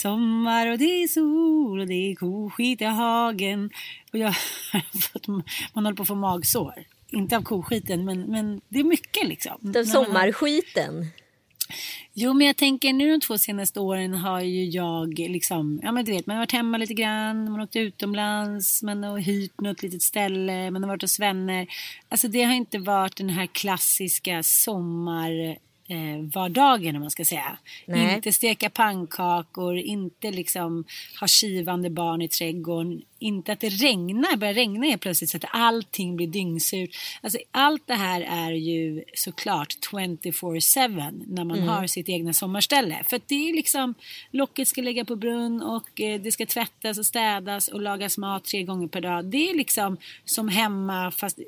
sommar och det är sol och det är koskit i hagen. Och jag, man håller på att få magsår. Inte av koskiten, men, men det är mycket liksom. Den sommarskiten. Jo, men jag tänker nu de två senaste åren har ju jag liksom, ja men du vet, man har varit hemma lite grann, man har åkt utomlands, man har hyrt något litet ställe, man har varit hos vänner. Alltså det har inte varit den här klassiska sommar eh, vardagen om man ska säga. Nej. Inte steka pannkakor, inte liksom ha kivande barn i trädgården. Inte att det regnar, börjar regna helt plötsligt så att allting blir dyngsurt. Alltså allt det här är ju såklart 24-7 när man har sitt egna sommarställe. För att det är liksom, locket ska ligga på brunn och eh, det ska tvättas och städas och lagas mat tre gånger per dag. Det är liksom som hemma fast,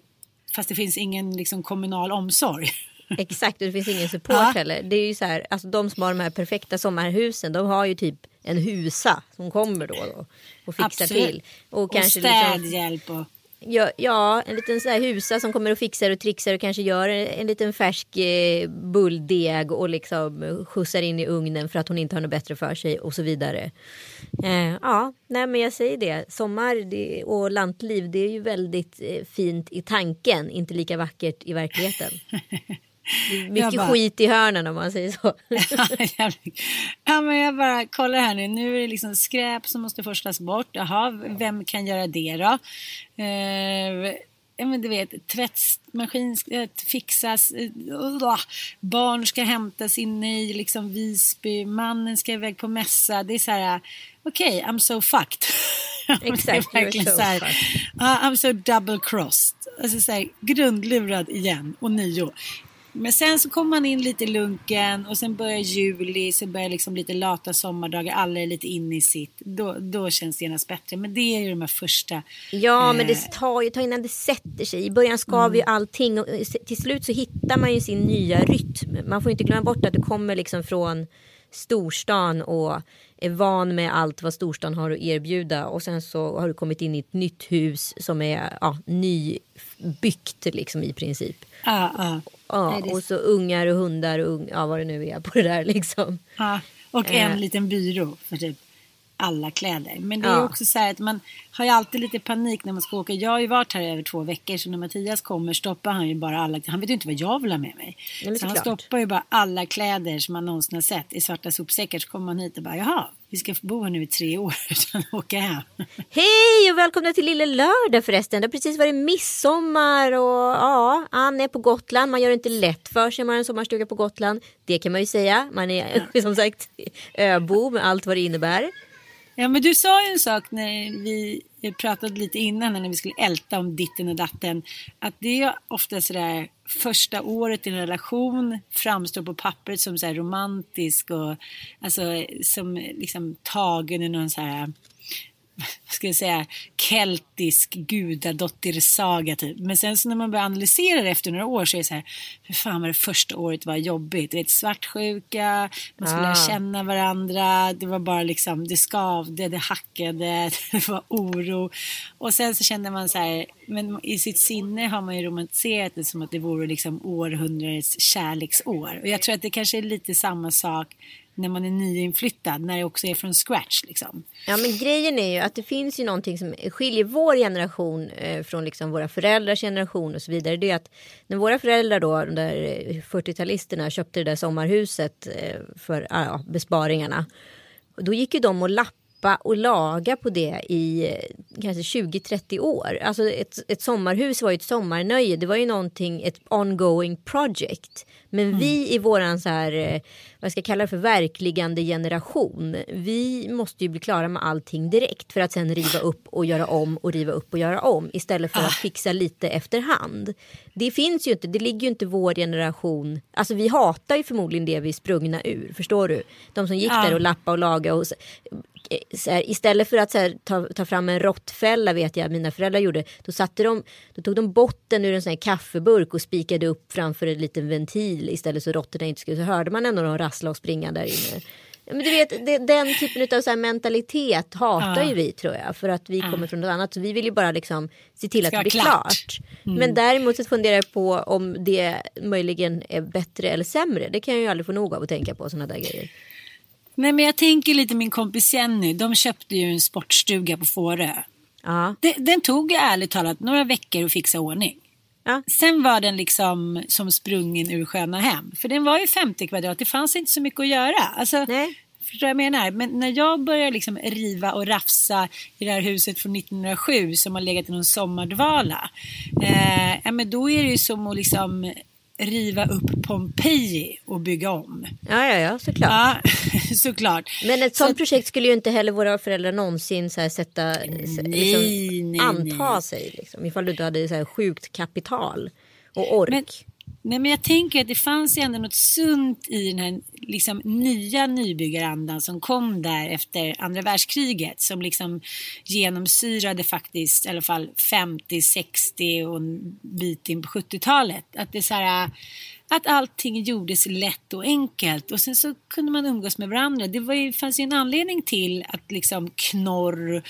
fast det finns ingen liksom kommunal omsorg. Exakt, och det finns ingen support Ja. heller. Det är ju så här, alltså de som har de här perfekta sommarhusen, de har ju typ en husa som kommer då, då och fixar Absolut. till. Och, Och kanske liksom, städhjälp och... ja, ja, en liten så här husa som kommer och fixar och trixar och kanske gör en, en liten färsk eh, bulldeg och liksom skjutsar in i ugnen för att hon inte har något bättre för sig och så vidare. Eh, ja, nej men jag säger det. Sommar det, och lantliv det är ju väldigt eh, fint i tanken, inte lika vackert i verkligheten. Mycket bara- skit i hörnen om man säger så. Ja, men jag bara kollar här nu. Nu är det liksom skräp som måste forslas bort. Jaha, vem kan göra det då? Eh, ja, men du vet, tvättmaskin ska fixas. Eh, uh, barn ska hämtas inne i liksom Visby. Mannen ska iväg på mässa. Det är så här, okej, I'm so fucked. Exakt, you're so här, fucked. ja, I'm so double crossed. Alltså så här, grundlurad igen och nio. Men sen så kommer man in lite lunken och sen börjar juli, så börjar liksom lite lata sommardagar, alla är lite inne i sitt. Då, då känns det genast bättre. Men det är ju de här första. Ja, men eh, det tar ju tag innan det sätter sig. I början skaver ju allting och eh, till slut så hittar man ju sin nya rytm. Man får inte glömma bort att du kommer liksom från storstan och är van med allt vad storstan har att erbjuda och sen så har du kommit in i ett nytt hus som är ja, nybyggt liksom i princip. Ja, ja. Ja, Nej, det- och så ungar och hundar och ung, ja, vad det nu är på det där liksom. Ja, och en Eh. liten byrå för typ alla kläder. Men det är Ja. också så här att man har ju alltid lite panik när man ska åka. Jag har ju varit här över två veckor så när Mattias kommer stoppar han ju bara alla. Han vet ju inte vad jag vill ha med mig. Ja, så han stoppar ju bara alla kläder som man någonsin har sett i svarta sopsäckar. Så kommer man hit och bara jaha, vi ska bo här nu i tre år utan åka hem. Hej och välkomna till Lille Lördag förresten. Det har precis varit midsommar och ja, Ann är på Gotland. Man gör det inte lätt för sig om man har en sommarstuga på Gotland. Det kan man ju säga. Man är som sagt öbo med allt vad det innebär. Ja men du sa ju en sak när vi pratade lite innan när vi skulle älta om ditten och datten. Att det är ofta sådär första året i en relation framstår på pappret som så här romantisk och alltså som liksom tagen i någon så här ska jag säga, keltisk gudadottersaga typ. Men sen så när man börjar analysera det efter några år så är det så här, hur fan var det första året var jobbigt? Du vet svartsjuka, man skulle Ah. känna varandra, det var bara liksom, det skavde, det hackade, det var oro. Och sen så kände man så här, men i sitt sinne har man ju romantiserat det som att det vore liksom århundradets kärleksår. Och jag tror att det kanske är lite samma sak när man är nyinflyttad, när det också är från scratch liksom. Ja men grejen är ju att det finns ju någonting som skiljer vår generation eh, från liksom våra föräldrars generation och så vidare. Det är att när våra föräldrar då, de där eh, 40-talisterna köpte det där sommarhuset eh, för ah, ja, besparingarna. Då gick ju de och lappade lappa och laga på det i eh, kanske 20-30 år. Alltså ett, ett sommarhus var ju ett sommarnöje. Det var ju någonting, ett ongoing project. Men vi i våran så här, eh, vad ska jag kalla det för, verkligande generation. Vi måste ju bli klara med allting direkt för att sen riva upp och göra om och riva upp och göra om istället för att fixa lite efterhand. Det finns ju inte, det ligger ju inte vår generation, alltså vi hatar ju förmodligen det vi är sprungna ur, förstår du? De som gick där och lappa och laga och här, istället för att här, ta, ta fram en råttfälla vet jag mina föräldrar gjorde. Då, satte de, då tog de botten ur en sån här kaffeburk och spikade upp framför en liten ventil istället så råttorna inte skulle. Så hörde man ändå dem rassla och springa där inne. Ja, Men du vet, det, den typen av så mentalitet hatar Ja. ju vi tror jag. För att vi kommer från något annat. Så vi vill ju bara liksom se till att det blir klart. klart. Men däremot så funderar jag på om det möjligen är bättre eller sämre. Det kan jag ju aldrig få nog av att tänka på sådana där grejer. Nej men jag tänker lite min kompis Jenny, de köpte ju en sportstuga på Fårö. Ja. Den tog ju ärligt talat några veckor att fixa ordning. Ja. Sen var den liksom som sprungen ur sköna hem. För den var ju 50 kvadrat, det fanns inte så mycket att göra. Alltså, Nej. Förstår jag menar? Men när jag börjar liksom riva och rafsa i det här huset från 1907 som har legat i någon sommardvala. Eh, ja, men då är det ju som att liksom riva upp Pompeji och bygga om. Ja, ja, ja, såklart. Ja, såklart. Men ett Så sånt att- projekt skulle ju inte heller våra föräldrar någonsin så här sätta, Nej, liksom, nej, anta nej. sig. Liksom, ifall du inte hade så här sjukt kapital och ork. Men, nej, men jag tänker att det fanns ju ändå något sunt i den här liksom, nya nybyggarandan som kom där efter andra världskriget. Som liksom genomsyrade faktiskt i alla fall 50, 60 och en bit in på 70-talet. Att det är så här, att allting gjordes lätt och enkelt och sen så kunde man umgås med varandra. Det var ju, fanns ju en anledning till att liksom knorr,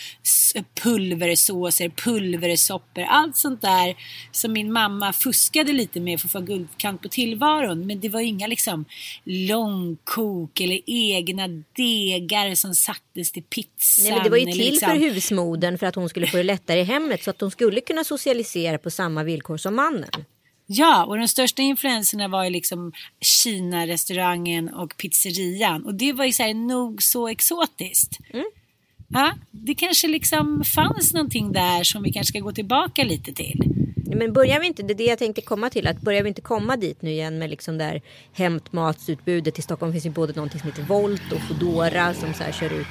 pulversåser, pulversoppor, allt sånt där som min mamma fuskade lite med för att få guldkant på tillvaron. Men det var ju inga liksom långkok eller egna degar som sattes till pizzan. Nej, men det var ju till liksom- för husmodern för att hon skulle få det lättare i hemmet så att hon skulle kunna socialisera på samma villkor som mannen. Ja, och de största influenserna var ju liksom Kina-restaurangen och pizzerian. Och det var ju så här nog så exotiskt. Ja, det kanske liksom fanns någonting där som vi kanske ska gå tillbaka lite till. Men börjar vi inte, det är det jag tänkte komma till, att börjar vi inte komma dit nu igen med liksom där hämtmatsutbudet. I Stockholm finns ju både någonting som heter Volt och Foodora som så här kör ut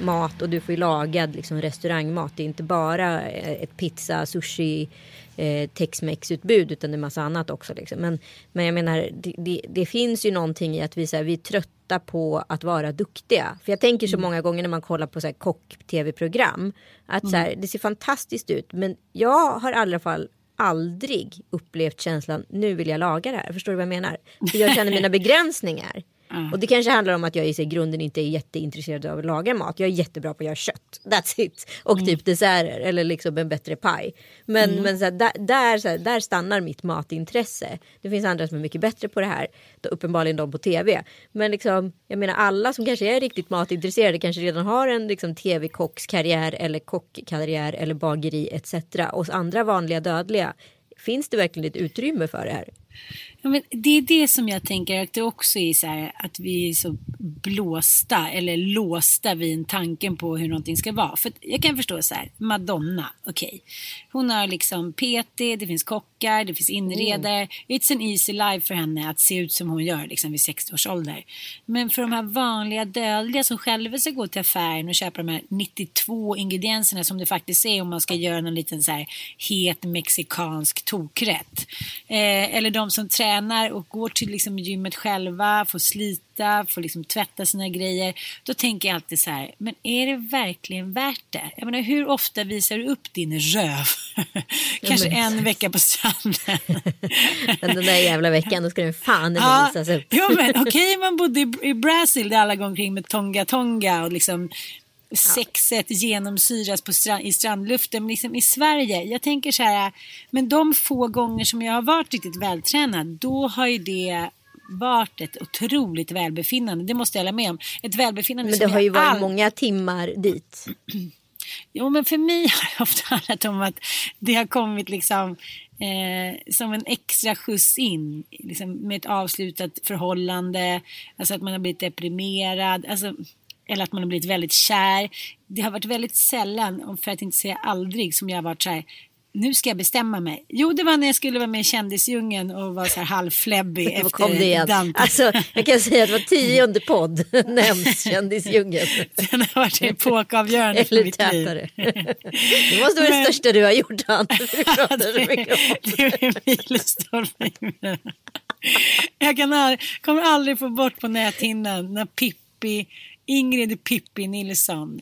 mat och du får ju lagad liksom restaurangmat. Det är inte bara eh, ett pizza, sushi, eh, tex-mex utbud utan det är massa annat också. Liksom. Men, men jag menar, det, det, det finns ju någonting i att vi, så här, vi är trötta på att vara duktiga. För jag tänker så många gånger när man kollar på kock-tv-program att så här, det ser fantastiskt ut men jag har i alla fall aldrig upplevt känslan nu vill jag laga det här. Förstår du vad jag menar? För jag känner mina begränsningar. Och det kanske handlar om att jag i sig grunden inte är jätteintresserad av att laga mat. Jag är jättebra på att göra kött. That's it. Och typ desserter eller liksom en bättre paj. Men, men så här, där, där, så här, där stannar mitt matintresse. Det finns andra som är mycket bättre på det här. Då, uppenbarligen de på tv. Men liksom, jag menar alla som kanske är riktigt matintresserade kanske redan har en liksom, tv-kockskarriär eller kockkarriär eller bageri etc. Och andra vanliga dödliga. Finns det verkligen ett utrymme för det här? Ja, men det är det som jag tänker att det också är så här att vi är så blåsta eller låsta vid tanken på hur någonting ska vara. För jag kan förstå så här, Madonna, okej. Hon har liksom PT, det finns kockar, det finns inredare. It's an easy life för henne att se ut som hon gör liksom vid 60 års ålder. Men för de här vanliga dödliga som själva ska gå till affären och köpa de här 92 ingredienserna som det faktiskt är om man ska göra någon liten så här het mexikansk tokrätt. Eh, eller de de som tränar och går till liksom gymmet själva, får slita, får liksom tvätta sina grejer. Då tänker jag alltid så här, men är det verkligen värt det? Jag menar, hur ofta visar du upp din röv? Kanske men- en vecka på stranden. Men den där jävla veckan då ska den fan Ja, visas upp. jo, men okej, man bodde i, i Brasil där alla går omkring med tonga-tonga och liksom sexet genomsyras på strand, i strandluften. Men liksom i Sverige, jag tänker så här, men de få gånger som jag har varit riktigt vältränad, då har ju det varit ett otroligt välbefinnande. Det måste jag hålla med om. Ett välbefinnande Men det har ju varit all- många timmar dit. Jo, men för mig har det ofta handlat om att det har kommit liksom eh, som en extra skjuts in liksom, med ett avslutat förhållande. Alltså att man har blivit deprimerad. Alltså, eller att man har blivit väldigt kär. Det har varit väldigt sällan, för att inte säga aldrig, som jag har varit så här. Nu ska jag bestämma mig. Jo, det var när jag skulle vara med i Kändisdjungeln och var så här halvfläbbig Då efter kom det igen. Dante. Alltså, jag kan säga att var tionde podd nämns kändisdjungeln. Den har varit epokavgörande för mitt liv. Det måste vara det Men- största du har gjort om. det är milstolpe. Jag kan aldrig, kommer aldrig få bort på näthinnan när Pippi, Ingrid Pippi Nilsson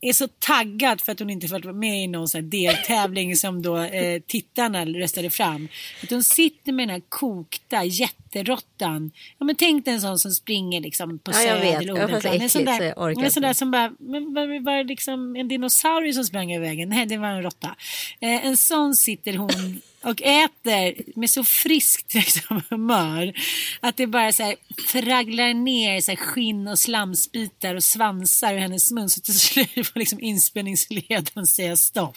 är så taggad för att hon inte fått vara med i någon sån här deltävling som då eh, tittarna röstade fram. Att hon sitter med den här kokta jätterottan. Ja, men tänk dig en sån som springer liksom på Ja, jag vet. Söder, Det var fast Odenplan. En sån så jag där, orkar en sån där som bara, men var, var det liksom en dinosaurie som sprang över vägen? Nej, det var en råtta. Eh, en sån sitter hon och äter med så friskt liksom, humör att det bara så här fragglar ner så här, skinn och slamsbitar och svansar ur hennes mun så till slut får liksom inspelningsledaren säga stopp.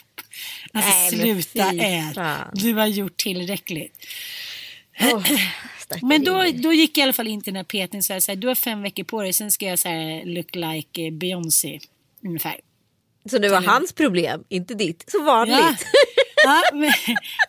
Alltså Nej, sluta ät. Du har gjort tillräckligt. Stackars Men då, då gick jag i alla fall in till den här petningen och sa så du har fem veckor på dig, sen ska jag så här, look like eh, Beyoncé. Ungefär. Så det var hans problem, inte ditt. Som vanligt. Ja, ja men,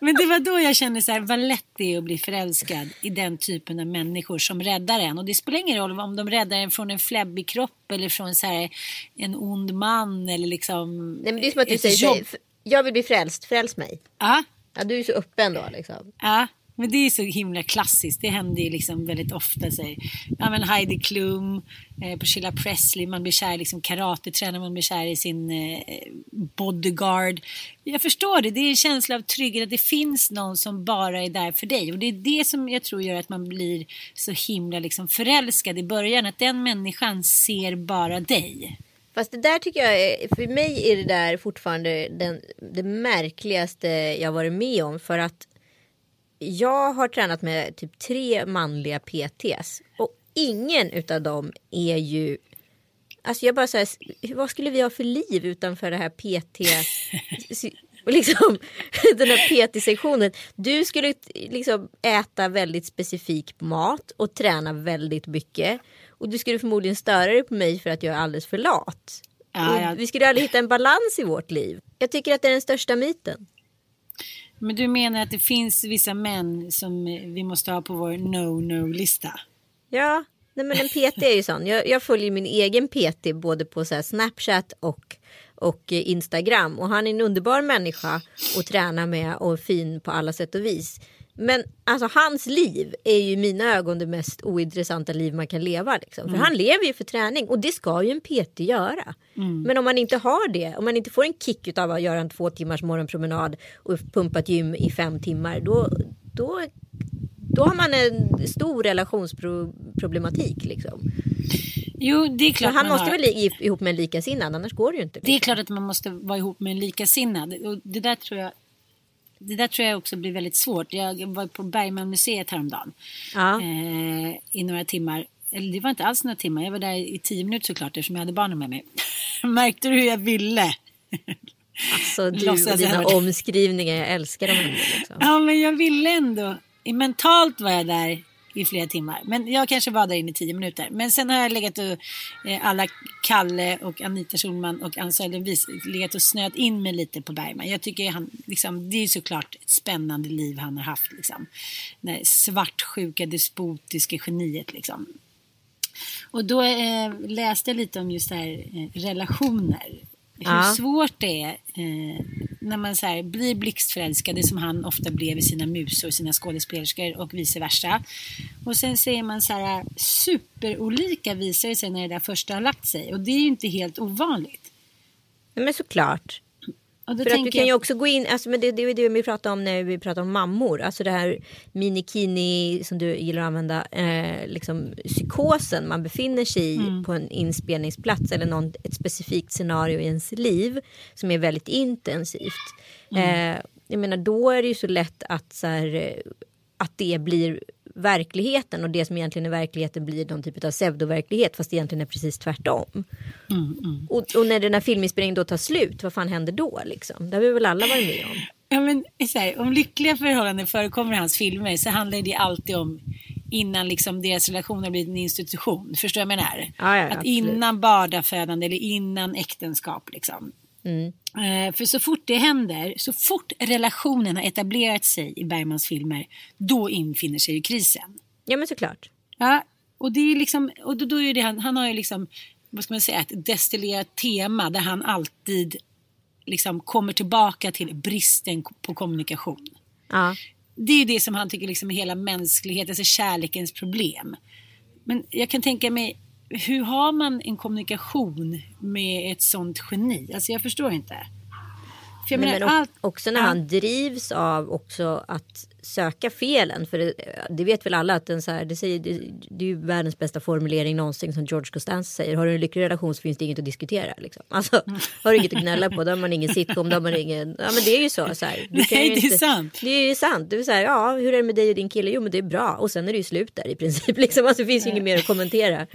men det var då jag kände så här, vad lätt det är att bli förälskad i den typen av människor som räddar en. Och det spelar ingen roll om de räddar en från en fläbbig kropp eller från så här, en ond man eller liksom Nej, men det är som att du säger, jobb. jag vill bli frälst, fräls mig. Ja, Ja, du är så öppen då liksom. Ja, men det är så himla klassiskt. Det händer ju liksom väldigt ofta. Så, ja, men Heidi Klum, eh, Priscilla Presley, man blir kär i liksom karatetränare, man blir kär i sin eh, bodyguard. Jag förstår det, det är en känsla av trygghet att det finns någon som bara är där för dig. Och det är det som jag tror gör att man blir så himla liksom förälskad i början. Att den människan ser bara dig. Fast det där tycker jag, är, för mig är det där fortfarande den, det märkligaste jag varit med om. För att jag har tränat med typ tre manliga PTs. Och ingen utav dem är ju... Alltså jag bara säger, vad skulle vi ha för liv utanför det här PT... liksom, den här PT-sektionen. Du skulle liksom äta väldigt specifik mat och träna väldigt mycket. Och du skulle förmodligen störa dig på mig för att jag är alldeles för lat. Ja, ja. Vi skulle aldrig hitta en balans i vårt liv. Jag tycker att det är den största myten. Men du menar att det finns vissa män som vi måste ha på vår no-no-lista? Ja, nej men en PT är ju sån. Jag, jag följer min egen PT både på så här Snapchat och, och Instagram. Och han är en underbar människa att träna med och fin på alla sätt och vis. Men alltså hans liv är ju i mina ögon det mest ointressanta liv man kan leva. Liksom. För han lever ju för träning och det ska ju en PT göra. Men om man inte har det, om man inte får en kick av att göra en två timmars morgonpromenad och pumpa ett gym i fem timmar, då, då, då har man en stor relationsproblematik. Liksom. Jo, det är Så klart han måste har. väl ihop med en likasinnad, annars går det ju inte. Det är klart att man måste vara ihop med en likasinnad. Och det där tror jag det där tror jag också blir väldigt svårt. Jag var på Bergmanmuseet häromdagen Ja. eh, i några timmar. Eller det var inte alls några timmar. Jag var där i tio minuter såklart eftersom jag hade barnen med mig. Märkte du hur jag ville? Alltså du Låtsas och dina omskrivningar, jag älskar dem. ändå, Liksom. Ja, men jag ville ändå. Mentalt var jag där i flera timmar. Men jag kanske var där inne i tio minuter. Men sen har jag legat och eh, alla Kalle och Anita Schulman och Ann Södervis legat och snöat in mig lite på Bergman. Jag tycker han, liksom, det är såklart ett spännande liv han har haft. Liksom. Det här svartsjuka, despotiska geniet liksom. Och då eh, läste jag lite om just det här eh, relationer. Hur Ja. svårt det är eh, när man så här, blir blixtförälskad, som han ofta blev i sina musor, sina skådespelerskor och vice versa. Och sen ser man så här superolika visar det sig när det där första har lagt sig. Och det är ju inte helt ovanligt. Men såklart. Och För att du kan ju också gå in, alltså, men det, det är det vi pratar om när vi pratar om mammor. Alltså det här minikini som du gillar att använda, eh, liksom psykosen man befinner sig i Mm. på en inspelningsplats eller någon, ett specifikt scenario i ens liv som är väldigt intensivt. Mm. Eh, jag menar då är det ju så lätt att, så här, eh, att det blir verkligheten och det som egentligen är verkligheten blir någon typ av pseudoverklighet fast det egentligen är precis tvärtom. Mm, Och, och när den här filminspelningen då tar slut, vad fan händer då liksom? Det har vi väl alla varit med om. Ja, men, här, om lyckliga förhållanden förekommer i hans filmer så handlar det alltid om innan liksom deras relation har blivit en institution. Förstår du vad jag menar? Ja, ja, att absolut. innan barnafödande eller innan äktenskap. Liksom. Mm. För så fort det händer, så fort relationen har etablerat sig i Bergmans filmer, då infinner sig ju krisen. Ja men såklart. Ja, och det är liksom, och då, då är det han, han har ju liksom, vad ska man säga, ett destillerat tema där han alltid liksom kommer tillbaka till bristen på kommunikation. Ja. Det är det som han tycker liksom är hela mänsklighetens, alltså kärlekens problem. Men jag kan tänka mig, hur har man en kommunikation med ett sånt geni? Alltså jag förstår inte. För jag menar, men allt- också när han drivs av också att söka felen. För det, det vet väl alla att den så här, det, säger, det, det är ju världens bästa formulering någonsin som George Costanza säger. Har du en lycklig relation så finns det inget att diskutera. Liksom. Alltså, har du inget att gnälla på då har man ingen sitcom, då har man ingen... Ja men det är ju så. så här. Nej, det är sant. Det är ju sant. Det är så här, ja hur är det med dig och din kille? Jo men det är bra. Och sen är det ju slut där i princip. Liksom. Alltså, det finns ju inget mer att kommentera.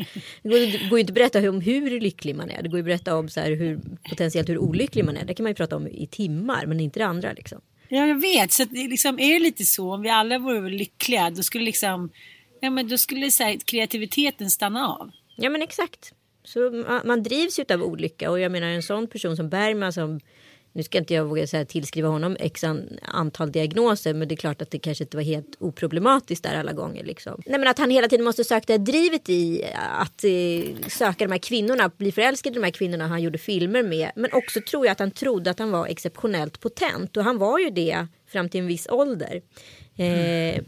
Det går, det går ju inte att berätta om hur lycklig man är. Det går ju att berätta om så här, hur, potentiellt hur olycklig man är. Det kan man ju prata om i timmar men inte det andra liksom. Ja, jag vet. Så det liksom, är det lite så, om vi alla vore lyckliga, då skulle liksom, ja men då skulle så här, kreativiteten stanna av. Ja men exakt. Så man, man drivs ju av olycka och jag menar en sån person som Bergman som nu ska inte jag våga säga tillskriva honom x antal diagnoser men det är klart att det kanske inte var helt oproblematiskt där alla gånger. Liksom. Nej men att han hela tiden måste söka det här drivet i att eh, söka de här kvinnorna, bli förälskad i de här kvinnorna han gjorde filmer med. Men också tror jag att han trodde att han var exceptionellt potent och han var ju det fram till en viss ålder. Eh,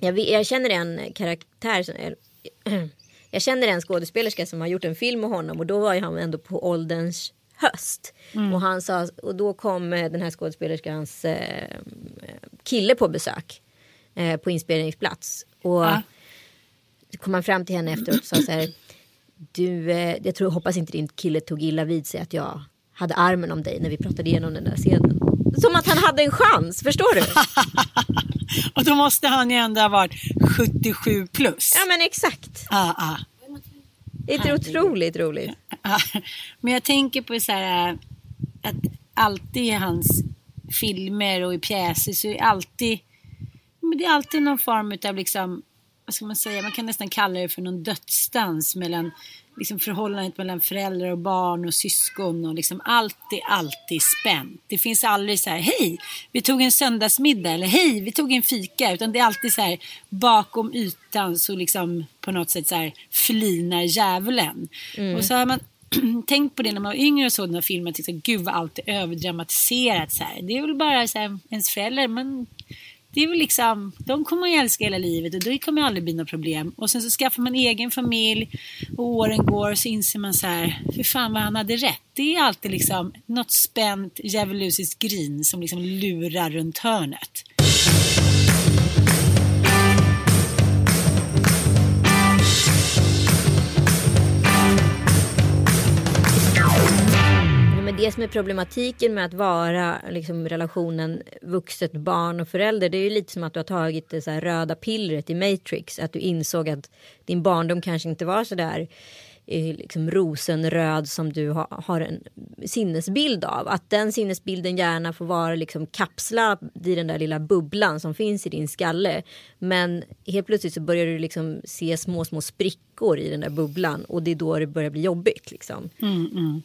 jag, jag känner en karaktär som är jag känner en skådespelerska som har gjort en film med honom och då var ju han ändå på ålderns höst. Och, han sa, och då kom eh, den här skådespelerskans eh, kille på besök eh, på inspelningsplats. Och så kom han fram till henne efteråt och sa så här. Du, eh, jag tror, hoppas inte din kille tog illa vid sig att jag hade armen om dig när vi pratade igenom den där scenen. Som att han hade en chans, förstår du? Och då måste han ju ändå ha varit 77 plus. Ja men exakt. Ah, ah. Det är otroligt roligt. Men jag tänker på så här att alltid i hans filmer och i pjäser så är alltid, men det är alltid någon form av liksom, vad ska man säga, man kan nästan kalla det för någon dödsdans mellan liksom förhållandet mellan föräldrar och barn och syskon och liksom allt är alltid spänt. Det finns aldrig så här, hej, vi tog en söndagsmiddag eller hej, vi tog en fika, utan det är alltid så här bakom ytan så liksom på något sätt så här flinar djävulen. Och så har man tänkt på det när man var yngre och såg den här filmen. Tänkte, gud vad allt är överdramatiserat. Så här. Det är väl bara så här, ens föräldrar. Men det är väl liksom, de kommer man ju älska hela livet och det kommer aldrig bli något problem. Och sen så skaffar man egen familj och åren går och så inser man så här, för fan vad han hade rätt. Det är alltid liksom något spänt djävulusiskt grin som liksom lurar runt hörnet. Det som är problematiken med att vara liksom, relationen vuxet barn och förälder det är ju lite som att du har tagit det så här röda pillret i Matrix. Att du insåg att din barndom kanske inte var så där eh, liksom rosenröd som du ha, har en sinnesbild av. Att den sinnesbilden gärna får vara liksom kapslad i den där lilla bubblan som finns i din skalle. Men helt plötsligt så börjar du liksom se små, små sprickor i den där bubblan och det är då det börjar bli jobbigt. Liksom mm, mm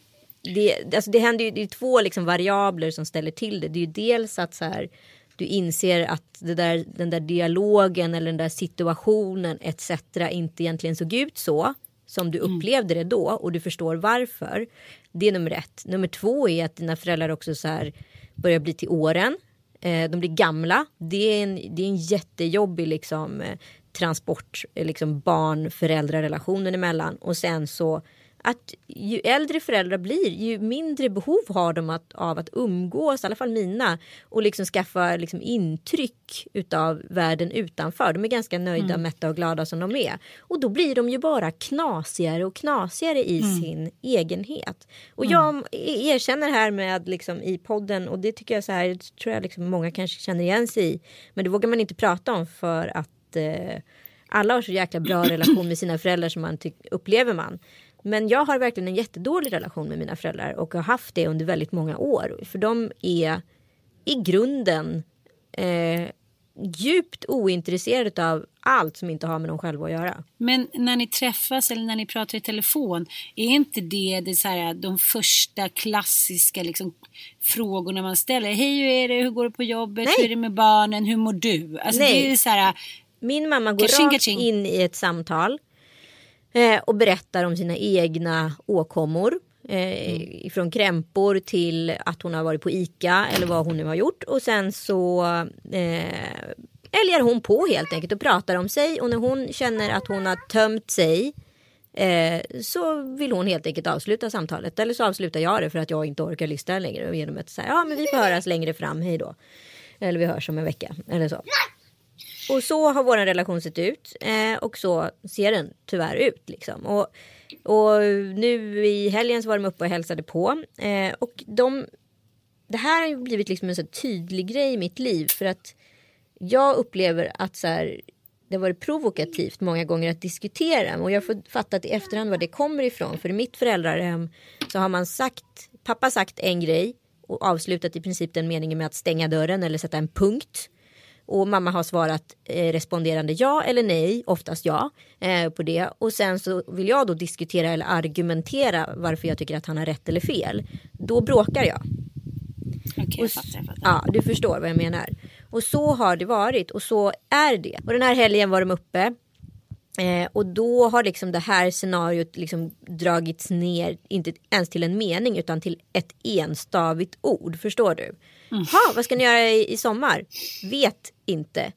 det, alltså det händer ju, det är två liksom variabler som ställer till det. Det är ju dels att så här, du inser att där, den där dialogen eller den där situationen etc. inte egentligen såg ut så. som du upplevde det då och du förstår varför. Det är nummer ett. Nummer två är att dina föräldrar också så här börjar bli till åren. Eh, de blir gamla. Det är en, det är en jättejobbig liksom, eh, transport, eh, liksom barn-föräldrar-relationen emellan. Och sen så att ju äldre föräldrar blir ju mindre behov har de att, av att umgås, i alla fall mina, och liksom skaffa liksom intryck utav världen utanför. De är ganska nöjda, mm. mätta och glada som de är. Och då blir de ju bara knasigare och knasigare i mm. sin egenhet. Och mm. jag erkänner här med liksom i podden och det tycker jag så här, tror jag liksom många kanske känner igen sig i. Men det vågar man inte prata om för att eh, alla har så jäkla bra relation med sina föräldrar som man upplever man. Men jag har verkligen en jättedålig relation med mina föräldrar och har haft det under väldigt många år. För de är i grunden eh, djupt ointresserade av allt som inte har med dem själva att göra. Men när ni träffas eller när ni pratar i telefon, är inte det, det så här, de första klassiska liksom, frågorna man ställer? Hej, hur är det? Hur går det på jobbet? Nej. Hur är det med barnen? Hur mår du? Alltså, Nej. Det är så här, Min mamma går kaching, rakt kaching. in i ett samtal Eh, och berättar om sina egna åkommor. Eh, mm. Från krämpor till att hon har varit på ICA eller vad hon nu har gjort. Och sen så eh, älgar hon på helt enkelt och pratar om sig. Och när hon känner att hon har tömt sig eh, så vill hon helt enkelt avsluta samtalet. Eller så avslutar jag det för att jag inte orkar lyssna längre. Genom att säga ja men vi får höras längre fram, hej då. Eller vi hörs om en vecka eller så. Och så har vår relation sett ut eh, och så ser den tyvärr ut. Liksom. Och, och nu i helgen så var de uppe och hälsade på. Eh, och de, det här har ju blivit liksom en så tydlig grej i mitt liv. För att jag upplever att så här, det har varit provokativt många gånger att diskutera. Och jag har fattat i efterhand var det kommer ifrån. För i mitt föräldrahem så har man sagt, pappa sagt en grej och avslutat i princip den meningen med att stänga dörren eller sätta en punkt. Och mamma har svarat eh, responderande ja eller nej, oftast ja, eh, på det. Och sen så vill jag då diskutera eller argumentera varför jag tycker att han har rätt eller fel. Då bråkar jag. Okej, okay, jag fattar, jag fattar. Ja, du förstår vad jag menar. Och så har det varit och så är det. Och den här helgen var de uppe. Eh, och då har liksom det här scenariot liksom dragits ner, inte ens till en mening utan till ett enstavigt ord. Förstår du? Mm. Ha, vad ska ni göra i, i sommar? Vet inte.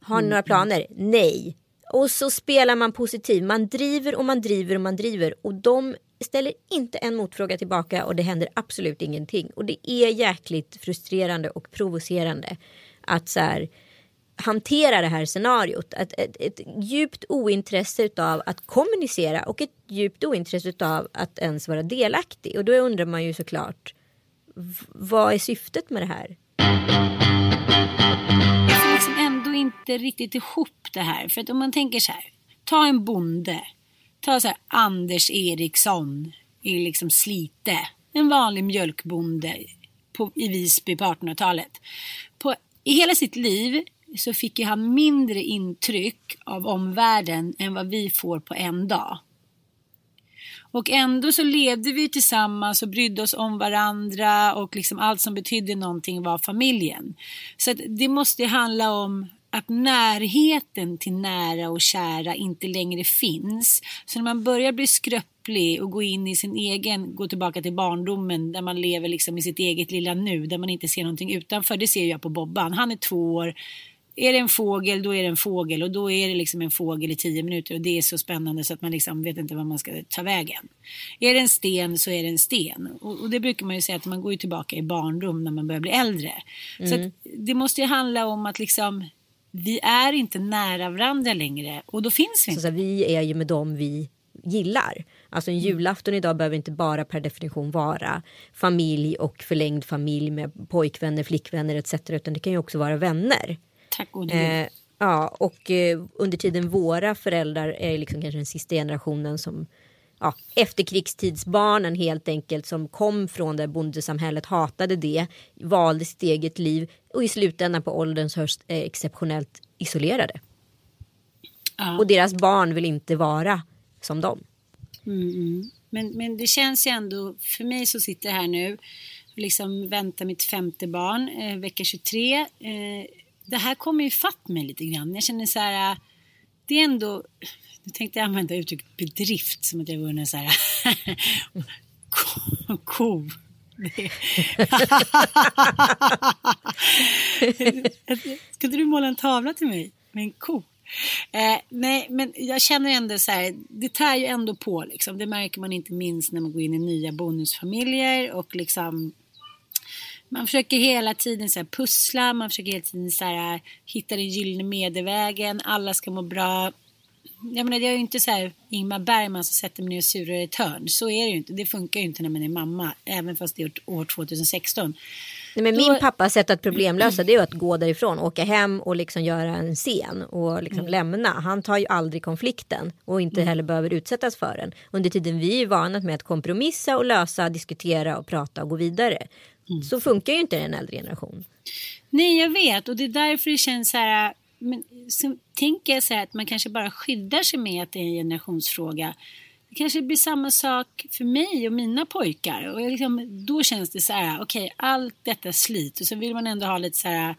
Har ni mm. några planer? Nej. Och så spelar man positiv. Man driver och man driver och man driver. Och de ställer inte en motfråga tillbaka och det händer absolut ingenting. Och det är jäkligt frustrerande och provocerande att så här, hantera det här scenariot. Ett, ett, ett djupt ointresse av att kommunicera och ett djupt ointresse av att ens vara delaktig. Och då undrar man ju såklart vad är syftet med det här? Jag får liksom ändå inte riktigt ihop det här. För att om man tänker så här. Ta en bonde. Ta så här Anders Eriksson i liksom Slite. En vanlig mjölkbonde på, i Visby på 1800-talet. På, I hela sitt liv så fick ju han mindre intryck av omvärlden än vad vi får på en dag. Och ändå så levde vi tillsammans och brydde oss om varandra och liksom allt som betydde någonting var familjen. Så det måste handla om att närheten till nära och kära inte längre finns. Så när man börjar bli skröplig och gå in i sin egen, gå tillbaka till barndomen där man lever liksom i sitt eget lilla nu, där man inte ser någonting utanför. Det ser jag på Bobban. Han är två år, är det en fågel då är det en fågel och då är det liksom en fågel i tio minuter och det är så spännande så att man liksom vet inte vad man ska ta vägen. Är det en sten så är det en sten och, och det brukar man ju säga att man går ju tillbaka i barndom när man börjar bli äldre. Mm. Så det måste ju handla om att liksom vi är inte nära varandra längre och då finns vi inte. Så, så vi är ju med dem vi gillar. Alltså en mm. julafton idag behöver inte bara per definition vara familj och förlängd familj med pojkvänner, flickvänner etc. Utan det kan ju också vara vänner. Tack gode eh, Ja, och eh, under tiden våra föräldrar är liksom kanske den sista generationen som ja, efterkrigstidsbarnen helt enkelt som kom från det bondesamhället, hatade det, valde sitt eget liv och i slutändan på ålderns höst är exceptionellt isolerade. Ja. Och deras barn vill inte vara som dem. Mm, mm. Men, men det känns ju ändå, för mig som sitter här nu, liksom väntar mitt femte barn, eh, vecka 23. Eh, det här kommer ju fatt mig lite grann. Jag känner så här, äh, det är ändå, nu tänkte jag använda uttrycket bedrift som att jag vore en så här ko. ko. Ska inte du måla en tavla till mig med en ko? Eh, nej, men jag känner ändå så här, det tär ju ändå på liksom. Det märker man inte minst när man går in i nya bonusfamiljer och liksom man försöker hela tiden så pussla, man försöker hela tiden så här, hitta den gyllene medelvägen, alla ska må bra. Jag menar, det är ju inte så här Ingmar Bergman som sätter mig ner och surar i ett hörn. Så är det ju inte. Det funkar ju inte när man är mamma, även fast det är år 2016. Nej, men min pappas sätt att problemlösa det är att gå därifrån, åka hem och liksom göra en scen och liksom mm. lämna. Han tar ju aldrig konflikten och inte mm. heller behöver utsättas för den. Under tiden vi är vana med att kompromissa och lösa, diskutera och prata och gå vidare. Mm. Så funkar ju inte en äldre generation. Nej, jag vet och det är därför det känns så här. Men så tänker jag så här att man kanske bara skyddar sig med att det är en generationsfråga. Det kanske blir samma sak för mig och mina pojkar. Och liksom, då känns det så här, okej, okay, allt detta slit och så vill man ändå ha lite så här,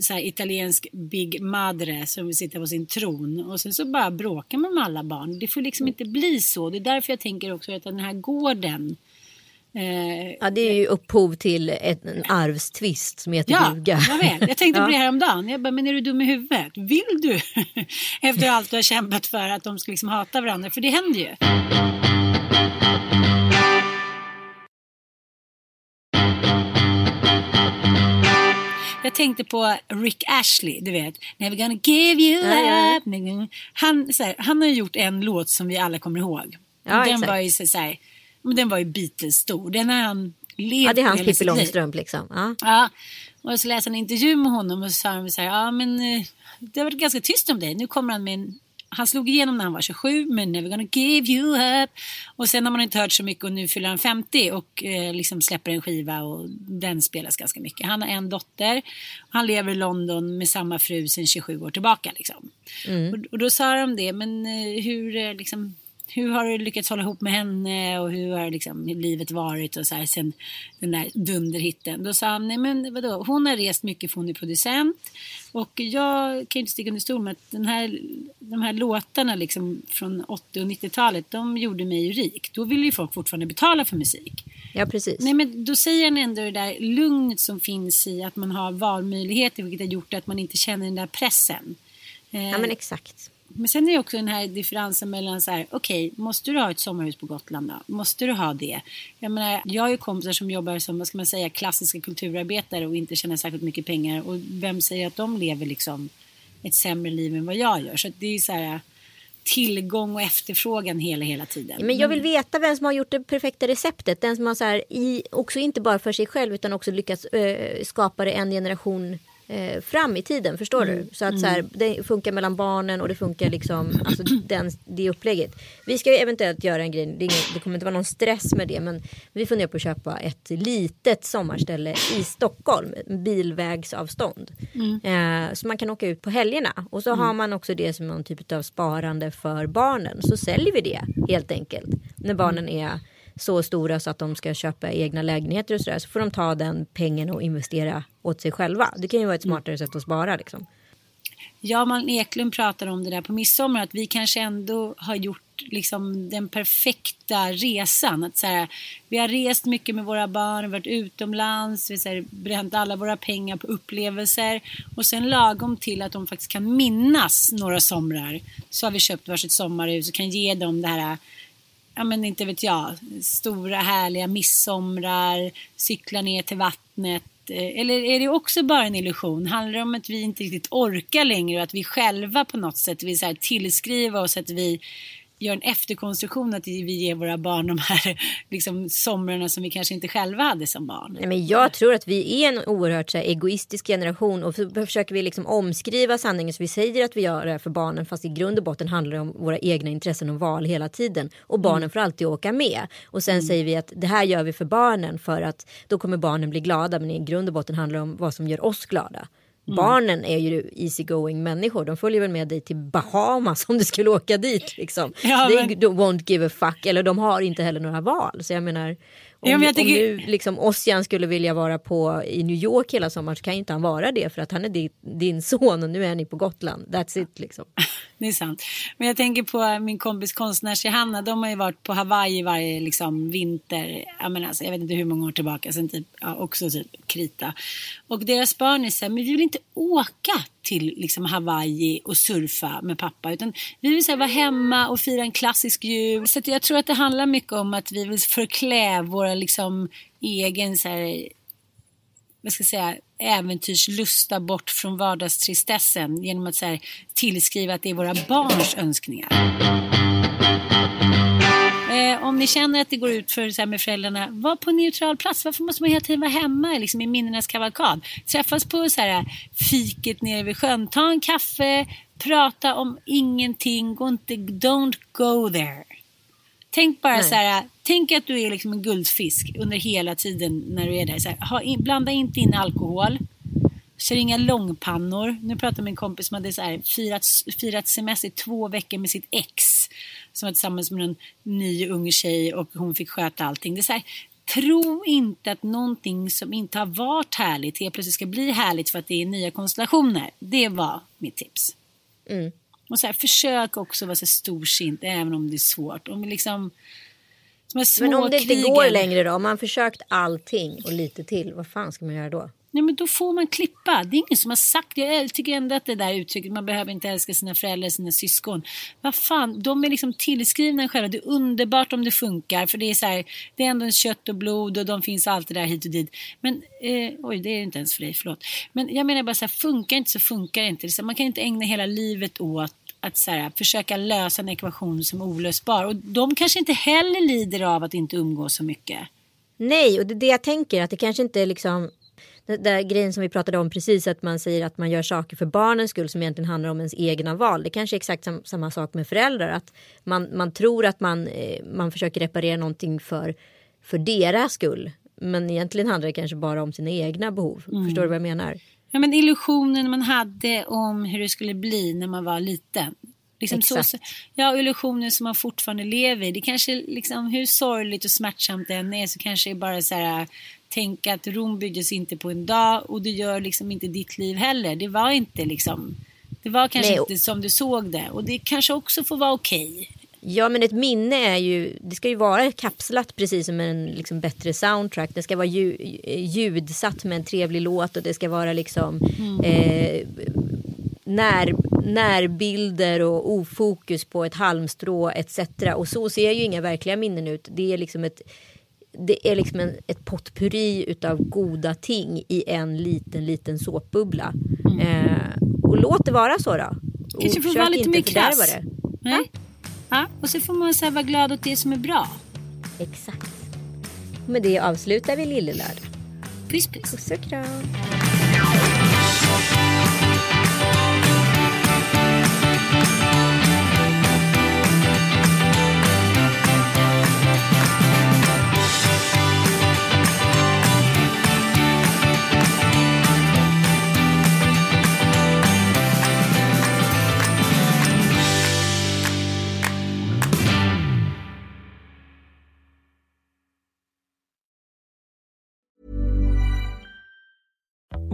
så här italiensk Big Madre som vill sitta på sin tron och sen så bara bråkar man med alla barn. Det får liksom inte bli så. Det är därför jag tänker också att den här gården Eh, ja, det är ju upphov till en arvstvist som heter ja, duga. Jag vet. Jag tänkte på det häromdagen. Jag bara, men är du dum i huvudet? Vill du? Efter allt du har kämpat för att de ska liksom hata varandra. För det händer ju. Jag tänkte på Rick Ashley, du vet. Never gonna give you up. Han, här, han har gjort en låt som vi alla kommer ihåg. Ja, Den exakt. var ju så här men den var ju Beatles stor. Den har han levt Ja, det är hans Pippi Långstrump liksom. Ja. ja. Och så läste han en intervju med honom och så sa han så här, ja men eh, det har varit ganska tyst om dig. Nu kommer han med en han slog igenom när han var 27 men never gonna give you up. Och sen har man inte hört så mycket och nu fyller han 50 och eh, liksom släpper en skiva och den spelas ganska mycket. Han har en dotter. Han lever i London med samma fru sedan 27 år tillbaka. Liksom. Mm. Och, och, då sa de det, men eh, hur eh, liksom hur har du lyckats hålla ihop med henne och hur har liksom livet varit och så här sen den där dunderhitten. Då sa han, nej men vadå, hon har rest mycket för hon är producent och jag kan ju inte sticka under stol med att den här, de här låtarna liksom från 80 och 90-talet, de gjorde mig ju rik. Då vill ju folk fortfarande betala för musik. Ja, precis. Nej, men då säger han ändå det där lugnet som finns i att man har valmöjligheter, vilket har gjort att man inte känner den där pressen. Ja, men eh, exakt. Men sen är det också den här differensen mellan så här, okej, okay, måste du ha ett sommarhus på Gotland då? Måste du ha det? Jag menar, jag har ju kompisar som jobbar som, vad ska man säga, klassiska kulturarbetare och inte tjänar särskilt mycket pengar. Och vem säger att de lever liksom ett sämre liv än vad jag gör? Så det är så här tillgång och efterfrågan hela, hela tiden. Men jag vill veta vem som har gjort det perfekta receptet. Den som har så här, i, också inte bara för sig själv utan också lyckats äh, skapa det en generation eh, fram i tiden. Förstår mm. du? Så att så här, mm. det funkar mellan barnen och det funkar liksom alltså den, det upplägget. Vi ska eventuellt göra en grej. Det, ingen, det, kommer inte vara någon stress med det. Men vi funderar på att köpa ett litet sommarställe i Stockholm. Bilvägsavstånd. Mm. Eh, så man kan åka ut på helgerna. Och så har mm. man också det som någon typ av sparande för barnen. Så säljer vi det helt enkelt. När barnen är så stora så att de ska köpa egna lägenheter och sådär så får de ta den pengen och investera åt sig själva. Det kan ju vara ett mm. smartare sätt att spara liksom. Ja, Malin Eklund pratar om det där på midsommar att vi kanske ändå har gjort liksom den perfekta resan. Att så här, vi har rest mycket med våra barn, varit utomlands, vi har bränt alla våra pengar på upplevelser och sen lagom till att de faktiskt kan minnas några somrar så har vi köpt varsitt sommarhus och kan ge dem det här ja men inte vet jag, stora härliga midsomrar, cykla ner till vattnet. Eh, eller är det också bara en illusion? Handlar det om att vi inte riktigt orkar längre och att vi själva på något sätt vill så tillskriva oss att vi gör en efterkonstruktion att vi ger våra barn de här liksom, somrarna som vi kanske inte själva hade som barn. Nej, men jag tror att vi är en oerhört så här, egoistisk generation och så försöker vi liksom omskriva sanningen så vi säger att vi gör det för barnen fast i grund och botten handlar det om våra egna intressen och val hela tiden och barnen mm. får alltid åka med och sen mm. säger vi att det här gör vi för barnen för att då kommer barnen bli glada men i grund och botten handlar det om vad som gör oss glada. Mm. Barnen är ju easygoing människor. De följer väl med dig till Bahamas om du skulle åka dit. Liksom. Ja, men... They won't give a fuck. Eller de har inte heller några val. Så jag menar, Om, Ja, men jag om tycker- nu liksom Ossian skulle vilja vara på i New York hela sommaren så kan ju inte han vara det för att han är din, din son och nu är ni på Gotland. That's it liksom. Det är sant. Men jag tänker på äh, min kompis konstnärs Johanna. De har ju varit på Hawaii varje liksom, vinter. Jag, menar, alltså, jag vet inte hur många år tillbaka. Sen typ, ja, också typ krita. Och deras barn är så här, men vi vill inte åka till liksom, Hawaii och surfa med pappa. Utan vi vill så här, vara hemma och fira en klassisk jul. Så att jag tror att det handlar mycket om att vi vill förklä våra liksom, egen så här, vad ska jag säga, äventyrslusta bort från vardagstristessen genom att så här, tillskriva att det är våra barns önskningar. Eh, om ni känner att det går ut för så här med föräldrarna, var på neutral plats. Varför måste man hela tiden vara hemma liksom, i minnenas kavalkad? Träffas på så här, fiket nere vid sjön, ta en kaffe, prata om ingenting, gå inte, don't go there. Tänk bara så här, tänk att du är liksom en guldfisk under hela tiden när du är där. Så här, ha in, blanda inte in alkohol. Kör inga långpannor. Nu pratar en kompis som hade så här, firat, firat semester i två veckor med sitt ex. Som var tillsammans med en ny ung tjej och hon fick sköta allting. Det är så här, tro inte att någonting som inte har varit härligt helt plötsligt ska bli härligt för att det är nya konstellationer. Det var mitt tips. Och så här, försök också vara så storsint även om det är svårt. Om vi liksom, som här Men om det inte går längre då? Om man försökt allting och lite till, vad fan ska man göra då? Nej men då får man klippa. Det är ingen som har sagt Jag tycker ändå att det där uttrycket, man behöver inte älska sina föräldrar, sina syskon. Vad fan, de är liksom tillskrivna själva. Det är underbart om det funkar. För det är så här, det är ändå kött och blod och de finns alltid där hit och dit. Men, eh, oj det är inte ens för dig, förlåt. Men jag menar bara så här, funkar inte så funkar det inte. Så man kan inte ägna hela livet åt att så här, försöka lösa en ekvation som är olösbar. Och de kanske inte heller lider av att inte umgås så mycket. Nej, och det är det jag tänker att det kanske inte är liksom den där grejen som vi pratade om precis att man säger att man gör saker för barnens skull som egentligen handlar om ens egna val. Det kanske är exakt sam, samma sak med föräldrar att man, man tror att man, eh, man försöker reparera någonting för, för deras skull. Men egentligen handlar det kanske bara om sina egna behov. Förstår du vad jag menar? Ja, men illusionen man hade om hur det skulle bli när man var liten. Liksom så, ja, illusioner som man fortfarande lever i. Det kanske liksom, hur sorgligt och smärtsamt det än är så kanske det är bara så här tänka att Rom byggdes inte på en dag och det gör liksom inte ditt liv heller. Det var inte liksom, det var kanske Nej. inte som du såg det och det kanske också får vara okej. Ja men ett minne är ju, det ska ju vara kapslat precis som en liksom, bättre soundtrack. Det ska vara ju, ljudsatt med en trevlig låt och det ska vara liksom eh, när, närbilder och ofokus på ett halmstrå etc. Och så ser ju inga verkliga minnen ut. Det är liksom ett det är liksom en, ett potpurri utav goda ting i en liten, liten såpbubbla. Eh, och låt det vara så då. Och Kanske får försök vara lite mer krass. det. Nej? Ja, och så får man så vara glad åt det som är bra. Exakt. Med det avslutar vi Lillelördag. Puss puss. Puss och kram.